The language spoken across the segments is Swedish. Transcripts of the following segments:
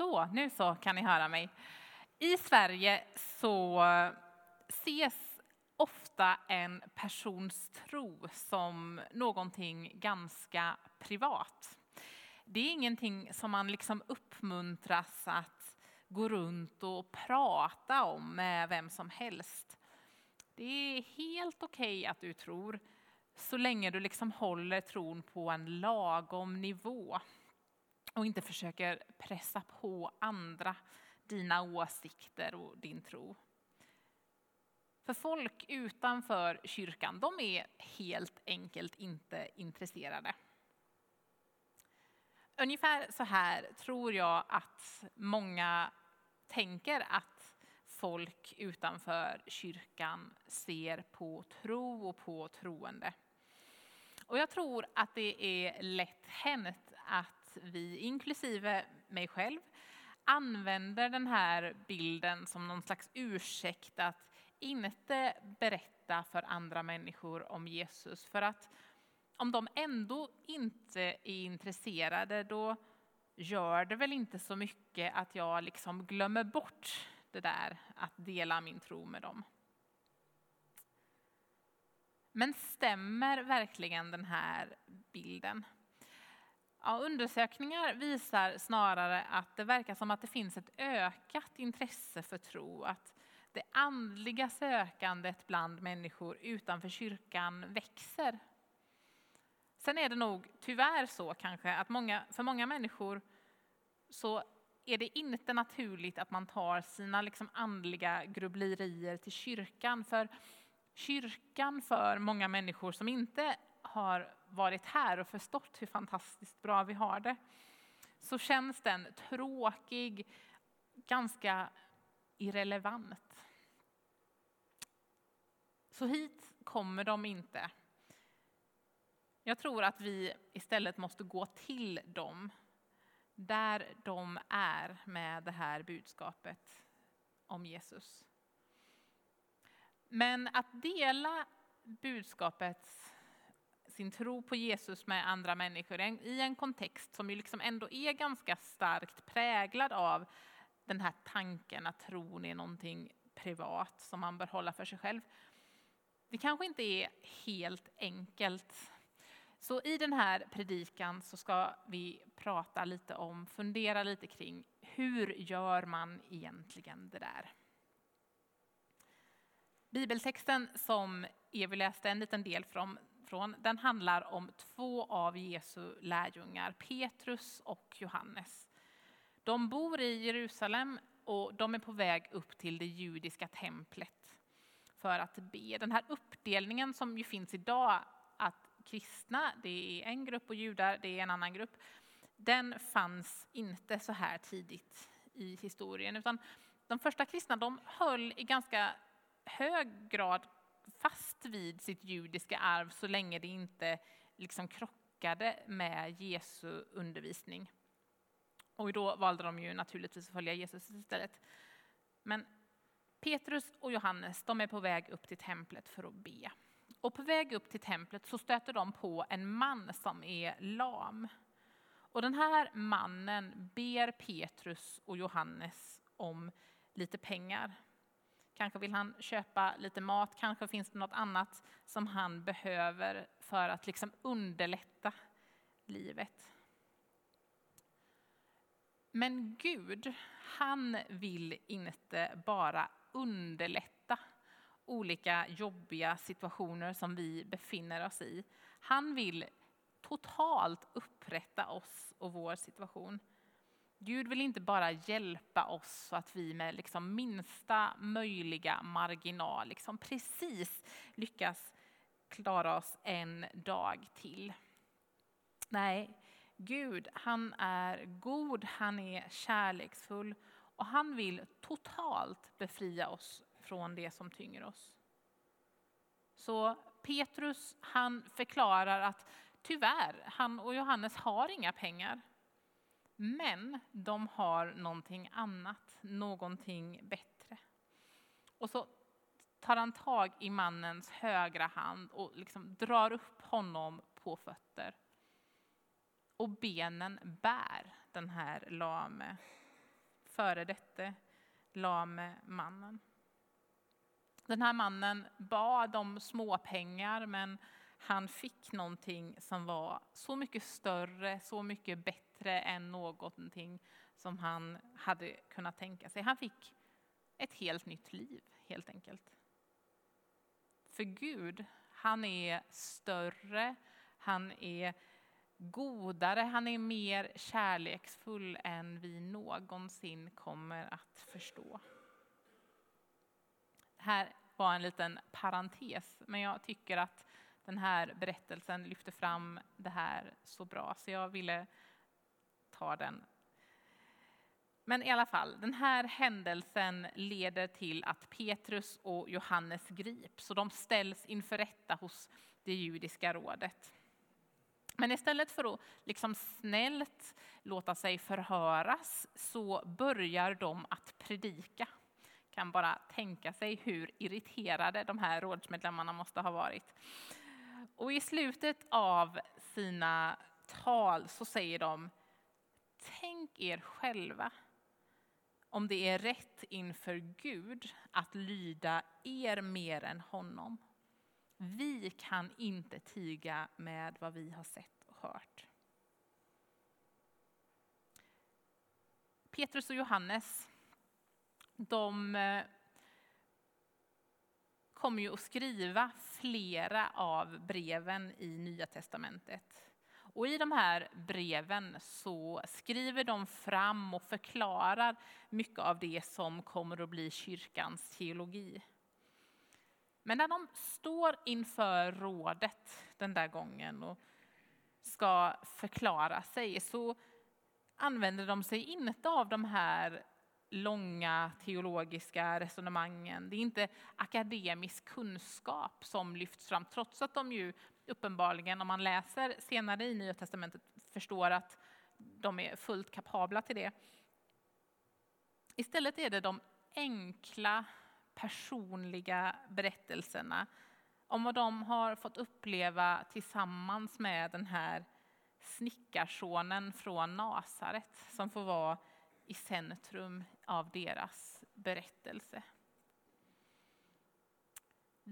Så, nu så kan ni höra mig. I Sverige så ses ofta en persons tro som någonting ganska privat. Det är ingenting som man liksom uppmuntras att gå runt och prata om med vem som helst. Det är helt okej okay att du tror, så länge du liksom håller tron på en lagom nivå och inte försöker pressa på andra dina åsikter och din tro. För folk utanför kyrkan, de är helt enkelt inte intresserade. Ungefär så här tror jag att många tänker att folk utanför kyrkan ser på tro och på troende. Och jag tror att det är lätt hänt att vi, inklusive mig själv, använder den här bilden som någon slags ursäkt att inte berätta för andra människor om Jesus. För att om de ändå inte är intresserade, då gör det väl inte så mycket att jag liksom glömmer bort det där att dela min tro med dem. Men stämmer verkligen den här bilden? Ja, undersökningar visar snarare att det verkar som att det finns ett ökat intresse för tro, att det andliga sökandet bland människor utanför kyrkan växer. Sen är det nog tyvärr så kanske att många, för många människor så är det inte naturligt att man tar sina liksom andliga grubblerier till kyrkan. För kyrkan för många människor som inte har varit här och förstått hur fantastiskt bra vi har det, så känns den tråkig, ganska irrelevant. Så hit kommer de inte. Jag tror att vi istället måste gå till dem, där de är med det här budskapet om Jesus. Men att dela budskapets sin tro på Jesus med andra människor i en kontext som ju liksom ändå är ganska starkt präglad av den här tanken att tron är någonting privat som man bör hålla för sig själv. Det kanske inte är helt enkelt. Så i den här predikan så ska vi prata lite om, fundera lite kring hur gör man egentligen det där? Bibeltexten som Evi läste en liten del från, ifrån, den handlar om två av Jesu lärjungar, Petrus och Johannes. De bor i Jerusalem och de är på väg upp till det judiska templet för att be. Den här uppdelningen som ju finns idag, att kristna, det är en grupp och judar, det är en annan grupp, den fanns inte så här tidigt i historien, utan de första kristna de höll i ganska hög grad fast vid sitt judiska arv så länge det inte liksom krockade med Jesu undervisning. Och då valde de ju naturligtvis att följa Jesus istället. Men Petrus och Johannes de är på väg upp till templet för att be. Och på väg upp till templet så stöter de på en man som är lam. Och den här mannen ber Petrus och Johannes om lite pengar. Kanske vill han köpa lite mat, kanske finns det något annat som han behöver för att liksom underlätta livet. Men Gud, han vill inte bara underlätta olika jobbiga situationer som vi befinner oss i. Han vill totalt upprätta oss och vår situation. Gud vill inte bara hjälpa oss så att vi med liksom minsta möjliga marginal liksom precis lyckas klara oss en dag till. Nej, Gud han är god, han är kärleksfull och han vill totalt befria oss från det som tynger oss. Så Petrus han förklarar att tyvärr, han och Johannes har inga pengar. Men de har någonting annat, någonting bättre. Och så tar han tag i mannens högra hand och liksom drar upp honom på fötter. Och benen bär den här lame före detta lame mannen. Den här mannen bad om småpengar men han fick någonting som var så mycket större, så mycket bättre än någonting som han hade kunnat tänka sig. Han fick ett helt nytt liv helt enkelt. För Gud, han är större, han är godare, han är mer kärleksfull än vi någonsin kommer att förstå. Här var en liten parentes, men jag tycker att den här berättelsen lyfter fram det här så bra, så jag ville ta den. Men i alla fall, den här händelsen leder till att Petrus och Johannes grips och de ställs inför rätta hos det judiska rådet. Men istället för att liksom snällt låta sig förhöras så börjar de att predika. Kan bara tänka sig hur irriterade de här rådsmedlemmarna måste ha varit. Och i slutet av sina tal så säger de Tänk er själva om det är rätt inför Gud att lyda er mer än honom. Vi kan inte tiga med vad vi har sett och hört. Petrus och Johannes, de eh, kommer ju att skriva flera av breven i Nya Testamentet. Och i de här breven så skriver de fram och förklarar mycket av det som kommer att bli kyrkans teologi. Men när de står inför rådet den där gången och ska förklara sig så använder de sig inte av de här långa teologiska resonemangen. Det är inte akademisk kunskap som lyfts fram, trots att de ju uppenbarligen, om man läser senare i Nya Testamentet, förstår att de är fullt kapabla till det. Istället är det de enkla personliga berättelserna om vad de har fått uppleva tillsammans med den här snickarsonen från Nasaret som får vara i centrum av deras berättelse.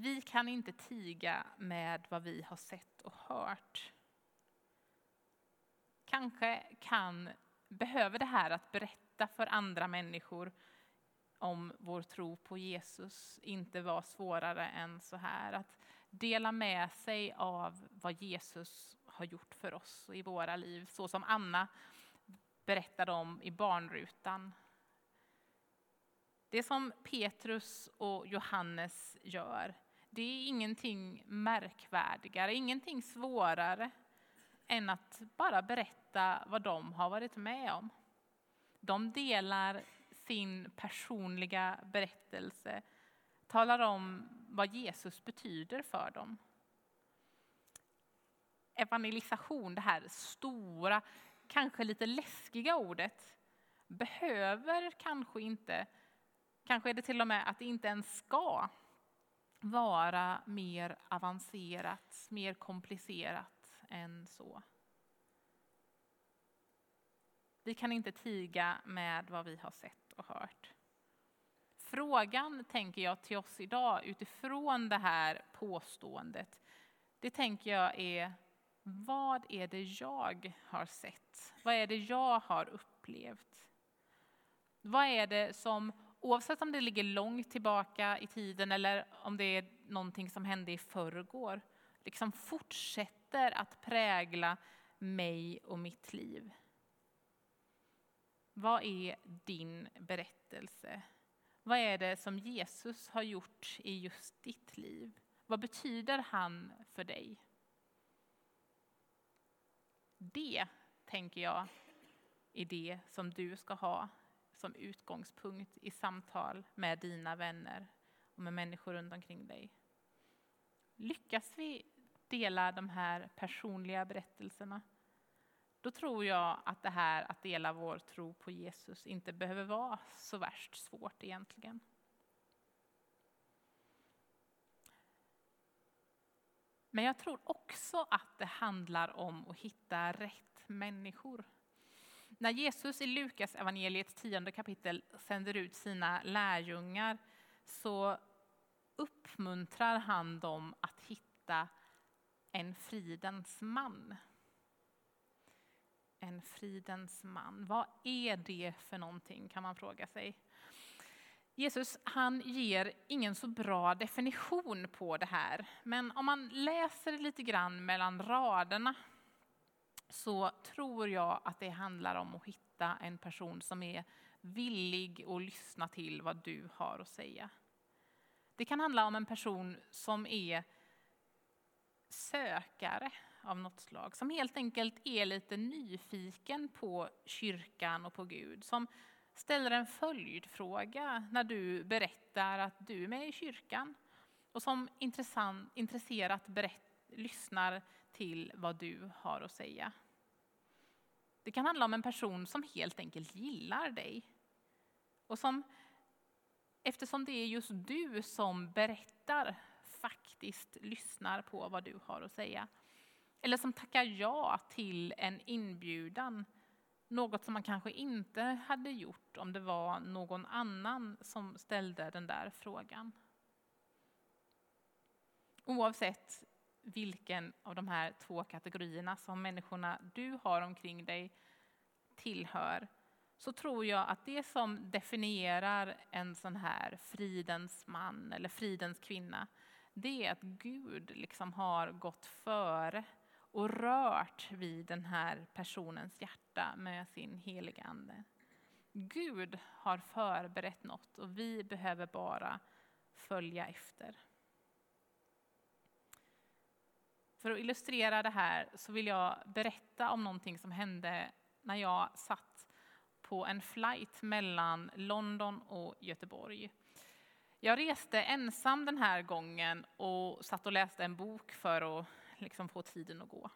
Vi kan inte tiga med vad vi har sett och hört. Kanske kan, behöver det här att berätta för andra människor om vår tro på Jesus inte vara svårare än så här. Att dela med sig av vad Jesus har gjort för oss i våra liv. Så som Anna berättade om i barnrutan. Det som Petrus och Johannes gör, det är ingenting märkvärdigare, ingenting svårare än att bara berätta vad de har varit med om. De delar sin personliga berättelse, talar om vad Jesus betyder för dem. Evangelisation, det här stora, kanske lite läskiga ordet, behöver kanske inte, kanske är det till och med att det inte ens ska vara mer avancerat, mer komplicerat än så. Vi kan inte tiga med vad vi har sett och hört. Frågan, tänker jag, till oss idag utifrån det här påståendet, det tänker jag är vad är det jag har sett? Vad är det jag har upplevt? Vad är det som, oavsett om det ligger långt tillbaka i tiden eller om det är någonting som hände i förrgår, liksom fortsätter att prägla mig och mitt liv? Vad är din berättelse? Vad är det som Jesus har gjort i just ditt liv? Vad betyder han för dig? Det, tänker jag, är det som du ska ha som utgångspunkt i samtal med dina vänner och med människor runt omkring dig. Lyckas vi dela de här personliga berättelserna, då tror jag att det här att dela vår tro på Jesus inte behöver vara så värst svårt egentligen. Men jag tror också att det handlar om att hitta rätt människor. När Jesus i Lukas evangeliets tionde kapitel sänder ut sina lärjungar så uppmuntrar han dem att hitta en fridens man. En fridens man. Vad är det för någonting kan man fråga sig. Jesus han ger ingen så bra definition på det här, men om man läser lite grann mellan raderna så tror jag att det handlar om att hitta en person som är villig att lyssna till vad du har att säga. Det kan handla om en person som är sökare av något slag, som helt enkelt är lite nyfiken på kyrkan och på Gud, som ställer en följdfråga när du berättar att du är med i kyrkan och som intresserat berätt, lyssnar till vad du har att säga. Det kan handla om en person som helt enkelt gillar dig och som eftersom det är just du som berättar faktiskt lyssnar på vad du har att säga. Eller som tackar ja till en inbjudan något som man kanske inte hade gjort om det var någon annan som ställde den där frågan. Oavsett vilken av de här två kategorierna som människorna du har omkring dig tillhör, så tror jag att det som definierar en sån här fridens man eller fridens kvinna, det är att Gud liksom har gått före och rört vid den här personens hjärta med sin heliga Ande. Gud har förberett något och vi behöver bara följa efter. För att illustrera det här så vill jag berätta om någonting som hände när jag satt på en flight mellan London och Göteborg. Jag reste ensam den här gången och satt och läste en bok för att liksom få tiden att gå.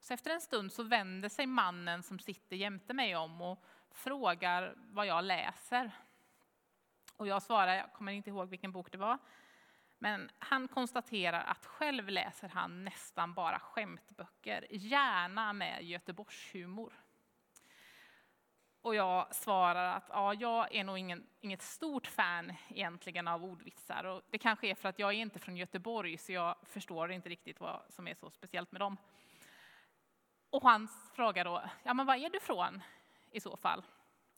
Så efter en stund så vänder sig mannen som sitter jämte mig om och frågar vad jag läser. Och jag svarar, jag kommer inte ihåg vilken bok det var, men han konstaterar att själv läser han nästan bara skämtböcker, gärna med Göteborgshumor. Och jag svarar att ja, jag är nog ingen, inget stort fan egentligen av ordvitsar. Och det kanske är för att jag är inte från Göteborg så jag förstår inte riktigt vad som är så speciellt med dem. Och han frågar då, ja men var är du från i så fall?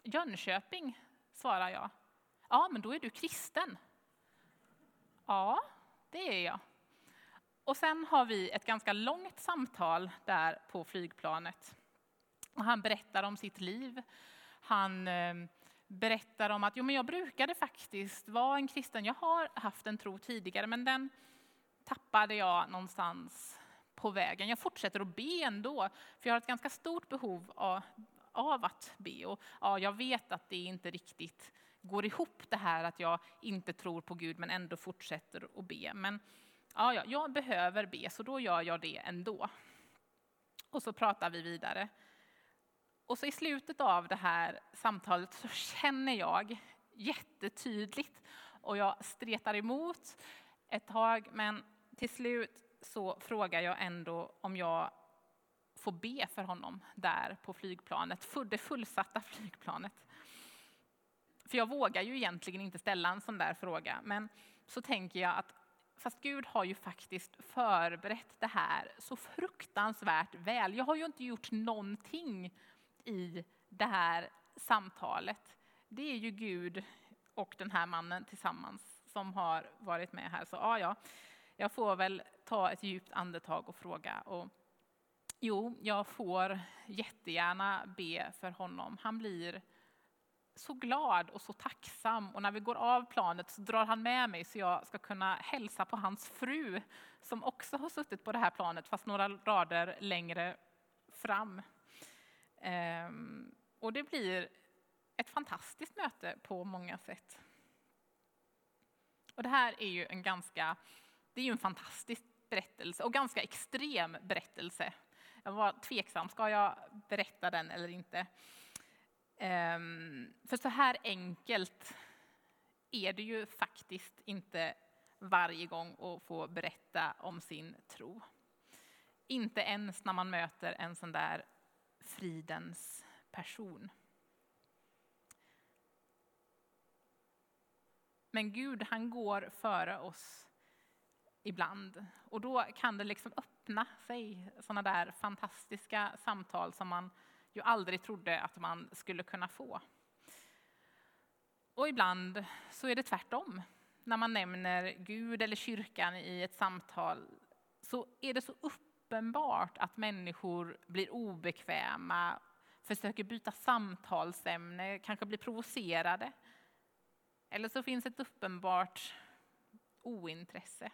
Jönköping, svarar jag. Ja, men då är du kristen. Ja, det är jag. Och sen har vi ett ganska långt samtal där på flygplanet. Och han berättar om sitt liv. Han eh, berättar om att jo, men jag brukade faktiskt vara en kristen. Jag har haft en tro tidigare, men den tappade jag någonstans på vägen. Jag fortsätter att be ändå, för jag har ett ganska stort behov av, av att be. Och ja, jag vet att det inte riktigt går ihop det här att jag inte tror på Gud men ändå fortsätter att be. Men ja, ja, jag behöver be, så då gör jag det ändå. Och så pratar vi vidare. Och så i slutet av det här samtalet så känner jag jättetydligt, och jag stretar emot ett tag, men till slut så frågar jag ändå om jag får be för honom där på flygplanet, det fullsatta flygplanet. För jag vågar ju egentligen inte ställa en sån där fråga, men så tänker jag att fast Gud har ju faktiskt förberett det här så fruktansvärt väl. Jag har ju inte gjort någonting i det här samtalet. Det är ju Gud och den här mannen tillsammans som har varit med här. Så ja, ja, jag får väl ta ett djupt andetag och fråga. Och, jo, jag får jättegärna be för honom. Han blir så glad och så tacksam och när vi går av planet så drar han med mig så jag ska kunna hälsa på hans fru som också har suttit på det här planet fast några rader längre fram. Ehm, och det blir ett fantastiskt möte på många sätt. Och det här är ju en ganska, det är ju en fantastisk berättelse och ganska extrem berättelse. Jag var tveksam, ska jag berätta den eller inte? Ehm, för så här enkelt är det ju faktiskt inte varje gång att få berätta om sin tro. Inte ens när man möter en sån där fridens person. Men Gud, han går före oss ibland. Och då kan det liksom öppna sig sådana där fantastiska samtal som man ju aldrig trodde att man skulle kunna få. Och ibland så är det tvärtom. När man nämner Gud eller kyrkan i ett samtal så är det så uppenbart att människor blir obekväma, försöker byta samtalsämne, kanske blir provocerade. Eller så finns ett uppenbart ointresse.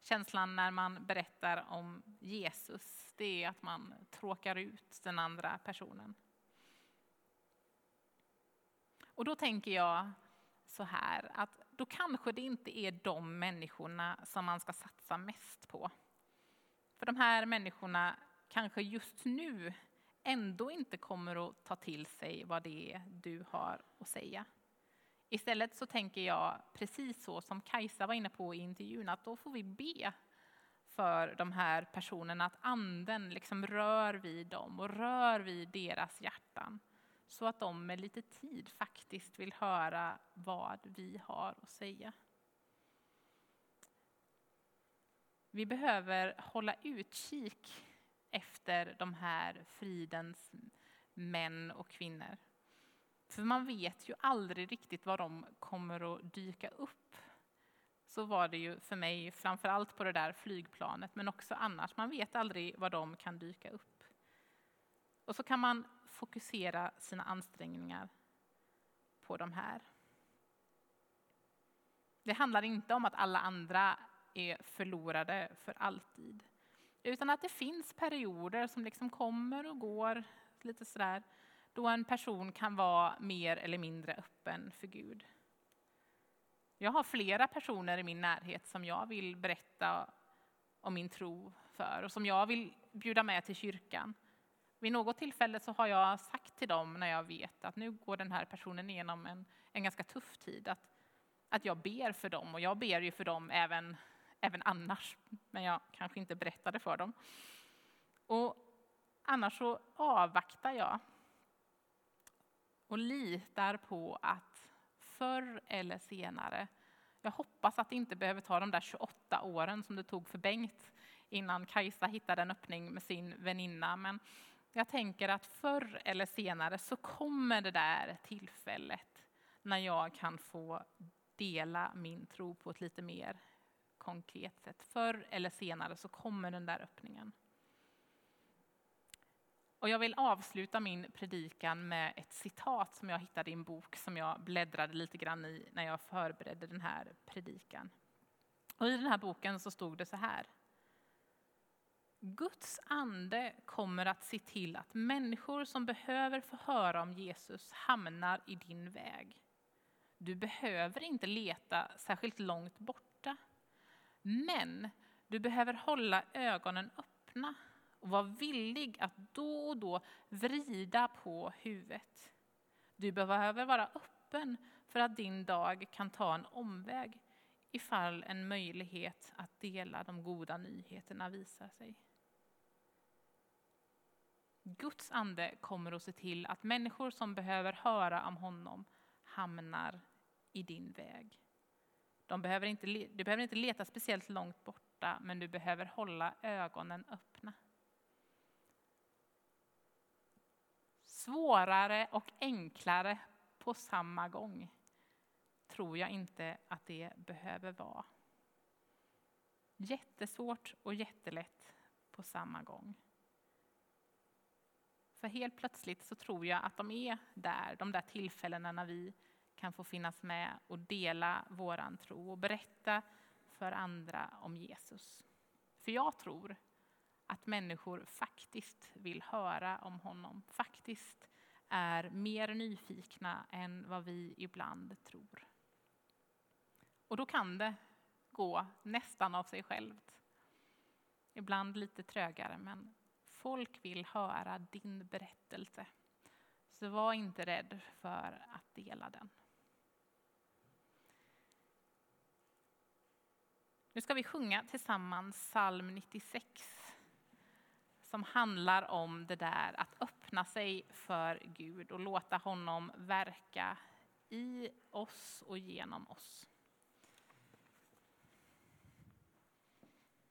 Känslan när man berättar om Jesus, det är att man tråkar ut den andra personen. Och då tänker jag så här, att då kanske det inte är de människorna som man ska satsa mest på. För de här människorna kanske just nu ändå inte kommer att ta till sig vad det är du har att säga. Istället så tänker jag precis så som Kajsa var inne på i intervjun, att då får vi be för de här personerna, att anden liksom rör vid dem och rör vid deras hjärtan. Så att de med lite tid faktiskt vill höra vad vi har att säga. Vi behöver hålla utkik efter de här fridens män och kvinnor. För man vet ju aldrig riktigt var de kommer att dyka upp. Så var det ju för mig, framförallt på det där flygplanet, men också annars. Man vet aldrig var de kan dyka upp. Och så kan man fokusera sina ansträngningar på de här. Det handlar inte om att alla andra är förlorade för alltid. Utan att det finns perioder som liksom kommer och går lite sådär då en person kan vara mer eller mindre öppen för Gud. Jag har flera personer i min närhet som jag vill berätta om min tro för och som jag vill bjuda med till kyrkan. Vid något tillfälle så har jag sagt till dem när jag vet att nu går den här personen igenom en, en ganska tuff tid, att, att jag ber för dem. Och jag ber ju för dem även, även annars, men jag kanske inte berättade för dem. Och annars så avvaktar jag och litar på att förr eller senare, jag hoppas att det inte behöver ta de där 28 åren som det tog för Bengt innan Kajsa hittade en öppning med sin väninna, men jag tänker att förr eller senare så kommer det där tillfället när jag kan få dela min tro på ett lite mer konkret sätt. Förr eller senare så kommer den där öppningen. Och jag vill avsluta min predikan med ett citat som jag hittade i en bok som jag bläddrade lite grann i när jag förberedde den här predikan. Och I den här boken så stod det så här. Guds ande kommer att se till att människor som behöver få höra om Jesus hamnar i din väg. Du behöver inte leta särskilt långt borta. Men du behöver hålla ögonen öppna och var villig att då och då vrida på huvudet. Du behöver vara öppen för att din dag kan ta en omväg ifall en möjlighet att dela de goda nyheterna visar sig. Guds ande kommer att se till att människor som behöver höra om honom hamnar i din väg. De behöver inte, du behöver inte leta speciellt långt borta, men du behöver hålla ögonen öppna. Svårare och enklare på samma gång tror jag inte att det behöver vara. Jättesvårt och jättelätt på samma gång. För helt plötsligt så tror jag att de är där, de där tillfällena när vi kan få finnas med och dela våran tro och berätta för andra om Jesus. För jag tror att människor faktiskt vill höra om honom, faktiskt är mer nyfikna än vad vi ibland tror. Och då kan det gå nästan av sig självt. Ibland lite trögare, men folk vill höra din berättelse. Så var inte rädd för att dela den. Nu ska vi sjunga tillsammans psalm 96 som handlar om det där att öppna sig för Gud och låta honom verka i oss och genom oss.